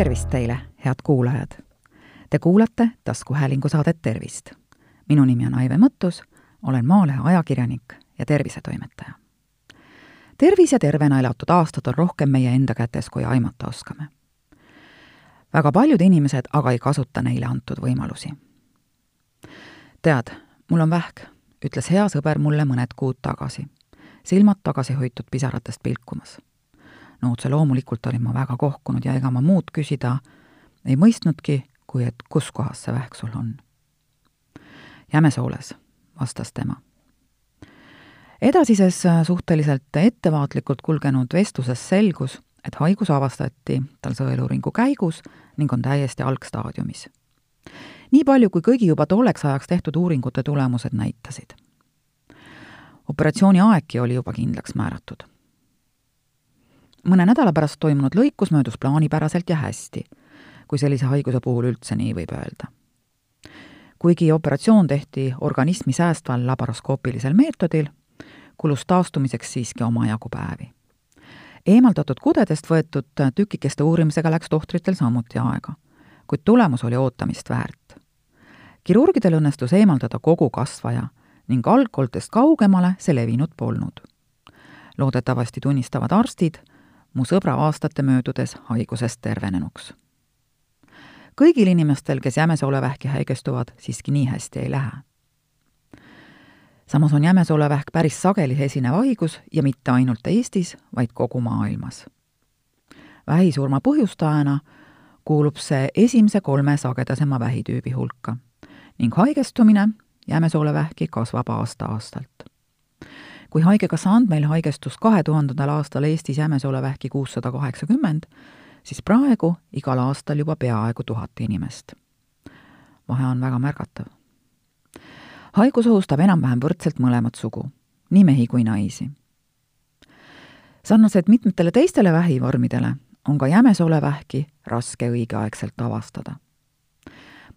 tervist teile, head kuulajad! Te kuulate taskuhäälingu saadet Tervist. minu nimi on Aive Mõttus, olen Maalehe ajakirjanik ja tervisetoimetaja. tervis ja tervena elatud aastad on rohkem meie enda kätes, kui aimata oskame. väga paljud inimesed aga ei kasuta neile antud võimalusi. tead, mul on vähk, ütles hea sõber mulle mõned kuud tagasi, silmad tagasihoitud pisaratest pilkumas no otse loomulikult olin ma väga kohkunud ja ega ma muud küsida ei mõistnudki, kui et kus kohas see vähk sul on. Jämesooles, vastas tema. edasises suhteliselt ettevaatlikult kulgenud vestluses selgus, et haigus avastati tal sõeluuringu käigus ning on täiesti algstaadiumis. nii palju, kui kõigi juba tolleks ajaks tehtud uuringute tulemused näitasid. operatsiooni aegki oli juba kindlaks määratud mõne nädala pärast toimunud lõikus möödus plaanipäraselt ja hästi, kui sellise haiguse puhul üldse nii võib öelda. kuigi operatsioon tehti organismi säästval laparoskoopilisel meetodil, kulus taastumiseks siiski omajagu päevi. eemaldatud kudedest võetud tükikeste uurimisega läks tohtritel samuti aega, kuid tulemus oli ootamist väärt. kirurgidel õnnestus eemaldada kogu kasvaja ning algkoldest kaugemale see levinud polnud loodetavasti tunnistavad arstid, mu sõbra aastate möödudes haigusest tervenenuks. kõigil inimestel, kes jämesoolevähki haigestuvad, siiski nii hästi ei lähe. samas on jämesoolevähk päris sageli esinev haigus ja mitte ainult Eestis, vaid kogu maailmas. vähisurma põhjustajana kuulub see esimese kolme sagedasema vähitüübi hulka ning haigestumine jämesoolevähki kasvab aasta-aastalt kui Haigekassa andmeil haigestus kahe tuhandendal aastal Eestis jämesolevähki kuussada kaheksakümmend, siis praegu igal aastal juba peaaegu tuhat inimest. vahe on väga märgatav. haigus ohustab enam-vähem võrdselt mõlemat sugu, nii mehi kui naisi. sarnaselt mitmetele teistele vähivormidele on ka jämesolevähki raske õigeaegselt avastada.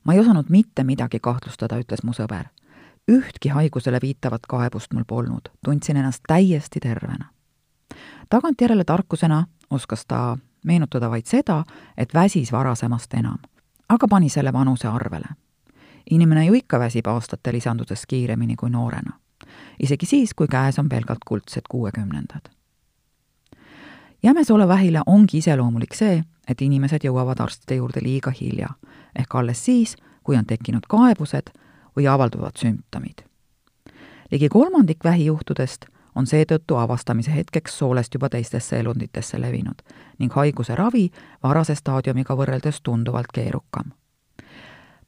ma ei osanud mitte midagi kahtlustada, ütles mu sõber ühtki haigusele viitavat kaebust mul polnud, tundsin ennast täiesti tervena. tagantjärele tarkusena oskas ta meenutada vaid seda, et väsis varasemast enam, aga pani selle vanuse arvele. inimene ju ikka väsib aastate lisandudes kiiremini kui noorena. isegi siis, kui käes on pelgalt kuldsed kuuekümnendad. jämesoole vähile ongi iseloomulik see, et inimesed jõuavad arstide juurde liiga hilja, ehk alles siis, kui on tekkinud kaebused või avalduvad sümptomid. ligi kolmandik vähijuhtudest on seetõttu avastamise hetkeks soolest juba teistesse elunditesse levinud ning haiguse ravi varase staadiumiga võrreldes tunduvalt keerukam.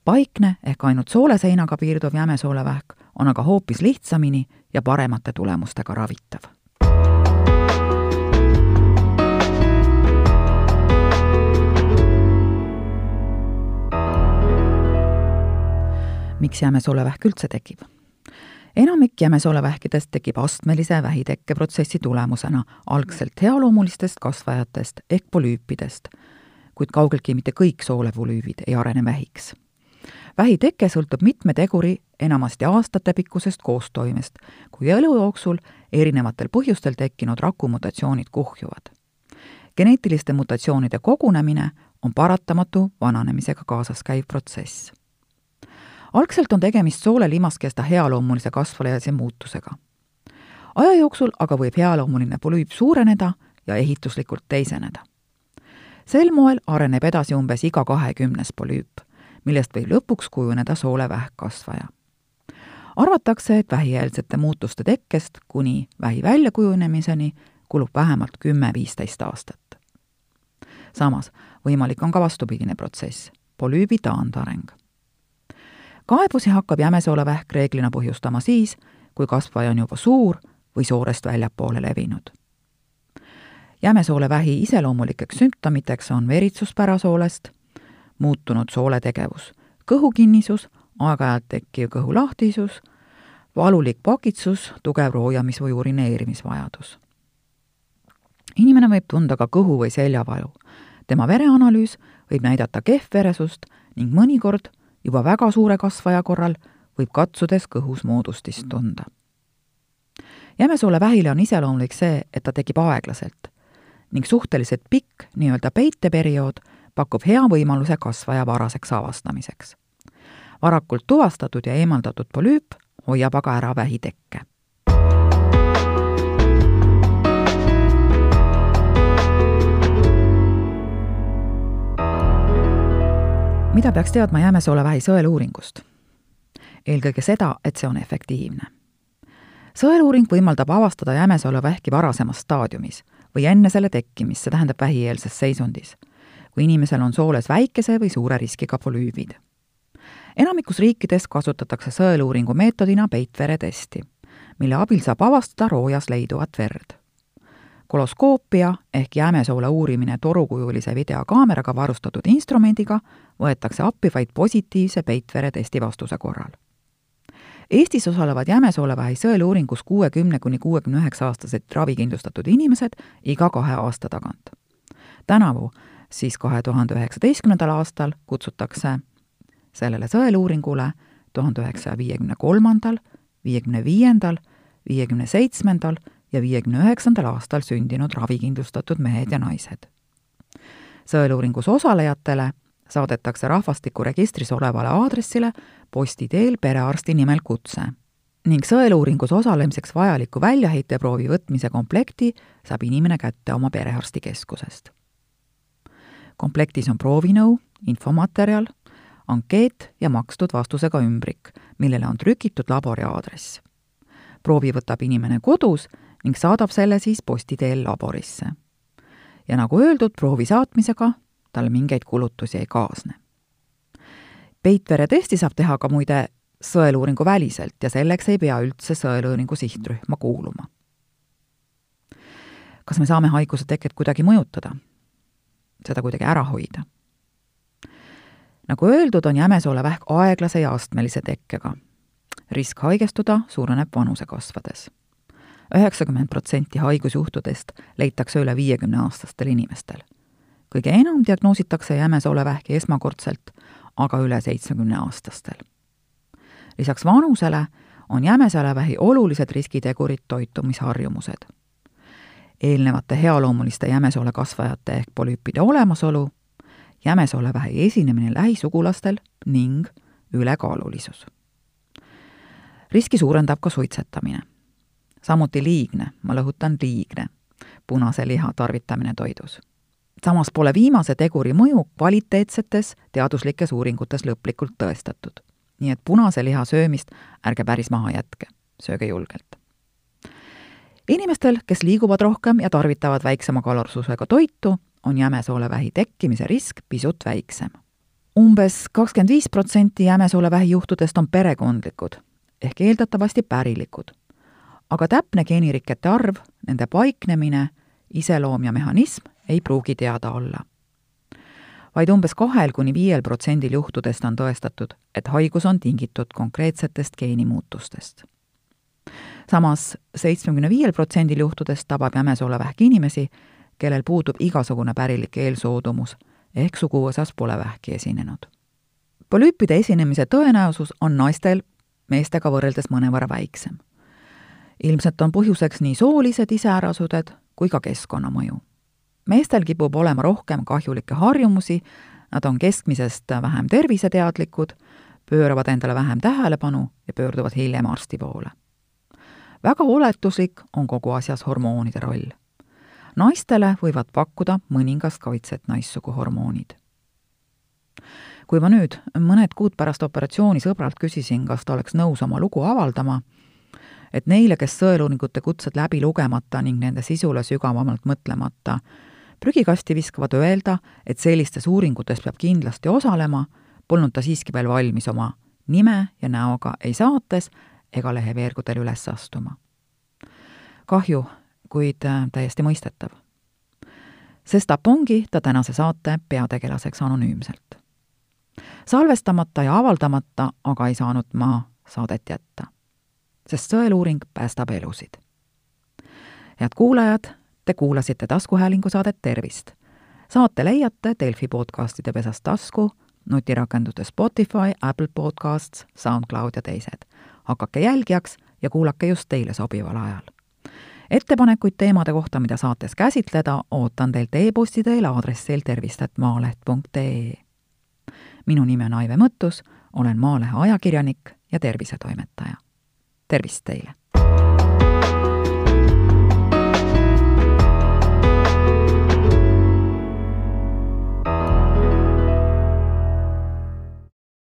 paikne ehk ainult sooleseinaga piirduv jämesoolevähk on aga hoopis lihtsamini ja paremate tulemustega ravitav miks jämesolevähk üldse tekib? enamik jämesolevähkidest tekib astmelise vähitekkeprotsessi tulemusena algselt healoomulistest kasvajatest ehk polüüpidest, kuid kaugeltki mitte kõik soolevulüüvid ei arene vähiks. vähiteke sõltub mitme teguri enamasti aastatepikkusest koostoimest, kui elu jooksul erinevatel põhjustel tekkinud rakumutatsioonid kuhjuvad. geneetiliste mutatsioonide kogunemine on paratamatu vananemisega kaasas käiv protsess algselt on tegemist soole limaskesta healoomulise kasvajase muutusega. aja jooksul aga võib healoomuline polüüp suureneda ja ehituslikult teiseneda. sel moel areneb edasi umbes iga kahekümnes polüüp, millest võib lõpuks kujuneda soole vähkkasvaja. arvatakse, et vähieelsete muutuste tekkest kuni vähi väljakujunemiseni kulub vähemalt kümme-viisteist aastat. samas võimalik on ka vastupidine protsess, polüübi taandareng kaebusi hakkab jämesoolevähk reeglina põhjustama siis, kui kasvaja on juba suur või soorest väljapoole levinud. jämesoolevähi iseloomulikeks sümptomiteks on veritsus pärasoolest, muutunud sooletegevus, kõhukinnisus, aeg-ajalt tekkiv kõhulahtisus, valulik pakitsus, tugev roojamis- või urineerimisvajadus. inimene võib tunda ka kõhu- või seljavalu. tema vereanalüüs võib näidata kehvveresust ning mõnikord juba väga suure kasvaja korral võib katsudes kõhus moodustist tunda. jämesoole vähile on iseloomulik see, et ta tekib aeglaselt ning suhteliselt pikk nii-öelda peiteperiood pakub hea võimaluse kasvaja varaseks avastamiseks. varakult tuvastatud ja eemaldatud polüüp hoiab aga ära vähitekke mida peaks teadma jämesoolevähi sõeluuringust? eelkõige seda, et see on efektiivne. sõeluuring võimaldab avastada jämesoolevähki varasemas staadiumis või enne selle tekkimist, see tähendab vähieelses seisundis, kui inimesel on sooles väikese või suure riskiga polüübid. enamikus riikides kasutatakse sõeluuringu meetodina peitveretesti, mille abil saab avastada roojas leiduvat verd koloskoopia ehk jäämesoole uurimine torukujulise videokaameraga varustatud instrumendiga võetakse appi vaid positiivse peitveretesti vastuse korral. Eestis osalevad jämesoolevähi sõeluuringus kuuekümne kuni kuuekümne üheksa aastased ravikindlustatud inimesed iga kahe aasta tagant. tänavu, siis kahe tuhande üheksateistkümnendal aastal kutsutakse sellele sõeluuringule tuhande üheksasaja viiekümne kolmandal, viiekümne viiendal, viiekümne seitsmendal ja viiekümne üheksandal aastal sündinud ravikindlustatud mehed ja naised. sõeluuringus osalejatele saadetakse rahvastikuregistris olevale aadressile posti teel perearsti nimel kutse ning sõeluuringus osalemiseks vajaliku väljaheiteproovi võtmise komplekti saab inimene kätte oma perearstikeskusest. komplektis on proovinõu, infomaterjal, ankeet ja makstud vastusega ümbrik, millele on trükitud labori aadress. proovi võtab inimene kodus ning saadab selle siis posti teel laborisse. ja nagu öeldud, proovi saatmisega talle mingeid kulutusi ei kaasne. peitveretesti saab teha ka muide sõeluuringu väliselt ja selleks ei pea üldse sõeluuringu sihtrühma kuuluma. kas me saame haiguse teket kuidagi mõjutada? seda kuidagi ära hoida? nagu öeldud, on jämesoolevähk aeglase ja astmelise tekkega. risk haigestuda suureneb vanuse kasvades üheksakümmend protsenti haigusjuhtudest leitakse üle viiekümneaastastel inimestel. kõige enam diagnoositakse jämesolevähki esmakordselt aga üle seitsmekümneaastastel. lisaks vanusele on jämesolevähi olulised riskitegurid toitumisharjumused. eelnevate healoomuliste jämesoole kasvajate ehk polüüpide olemasolu, jämesolevähi esinemine lähisugulastel ning ülekaalulisus. riski suurendab ka suitsetamine samuti liigne, ma lõhutan liigne, punase liha tarvitamine toidus. samas pole viimase teguri mõju kvaliteetsetes teaduslikes uuringutes lõplikult tõestatud. nii et punase liha söömist ärge päris maha jätke, sööge julgelt. inimestel, kes liiguvad rohkem ja tarvitavad väiksema kalorsusega toitu, on jämesoolevähi tekkimise risk pisut väiksem. umbes kakskümmend viis protsenti jämesoolevähi juhtudest on perekondlikud ehk eeldatavasti pärilikud aga täpne geenirikete arv, nende paiknemine, iseloom ja mehhanism ei pruugi teada olla. vaid umbes kahel kuni viiel protsendil juhtudest on tõestatud, et haigus on tingitud konkreetsetest geenimuutustest. samas seitsmekümne viiel protsendil juhtudest tabab jämesoolevähk inimesi, kellel puudub igasugune pärilik eelsoodumus ehk suguvõsas pole vähki esinenud. polüüpide esinemise tõenäosus on naistel meestega võrreldes mõnevõrra väiksem ilmselt on põhjuseks nii soolised iseärasused kui ka keskkonnamõju. meestel kipub olema rohkem kahjulikke harjumusi, nad on keskmisest vähem terviseteadlikud, pööravad endale vähem tähelepanu ja pöörduvad hiljem arsti poole. väga oletuslik on kogu asjas hormoonide roll. naistele võivad pakkuda mõningast kaitset naissugu hormoonid kui ma nüüd mõned kuud pärast operatsiooni sõbralt küsisin, kas ta oleks nõus oma lugu avaldama, et neile, kes sõeluuringute kutsed läbi lugemata ning nende sisule sügavamalt mõtlemata, prügikasti viskavad öelda, et sellistes uuringutes peab kindlasti osalema, polnud ta siiski veel valmis oma nime ja näoga ei saates ega leheveergudel üles astuma. kahju, kuid äh, täiesti mõistetav. sestap ongi ta tänase saate peategelaseks anonüümselt. salvestamata ja avaldamata aga ei saanud ma saadet jätta sest sõeluuring päästab elusid. head kuulajad, te kuulasite taskuhäälingu saadet Tervist. saate leiate Delfi podcastide pesast tasku, nutirakenduste Spotify, Apple Podcasts, SoundCloud ja teised. hakake jälgijaks ja kuulake just teile sobival ajal. ettepanekuid teemade kohta, mida saates käsitleda, ootan teilt e-posti teel aadressil tervist.maaleht.ee. minu nimi on Aive Mõttus, olen Maalehe ajakirjanik ja tervisetoimetaja tervist teile!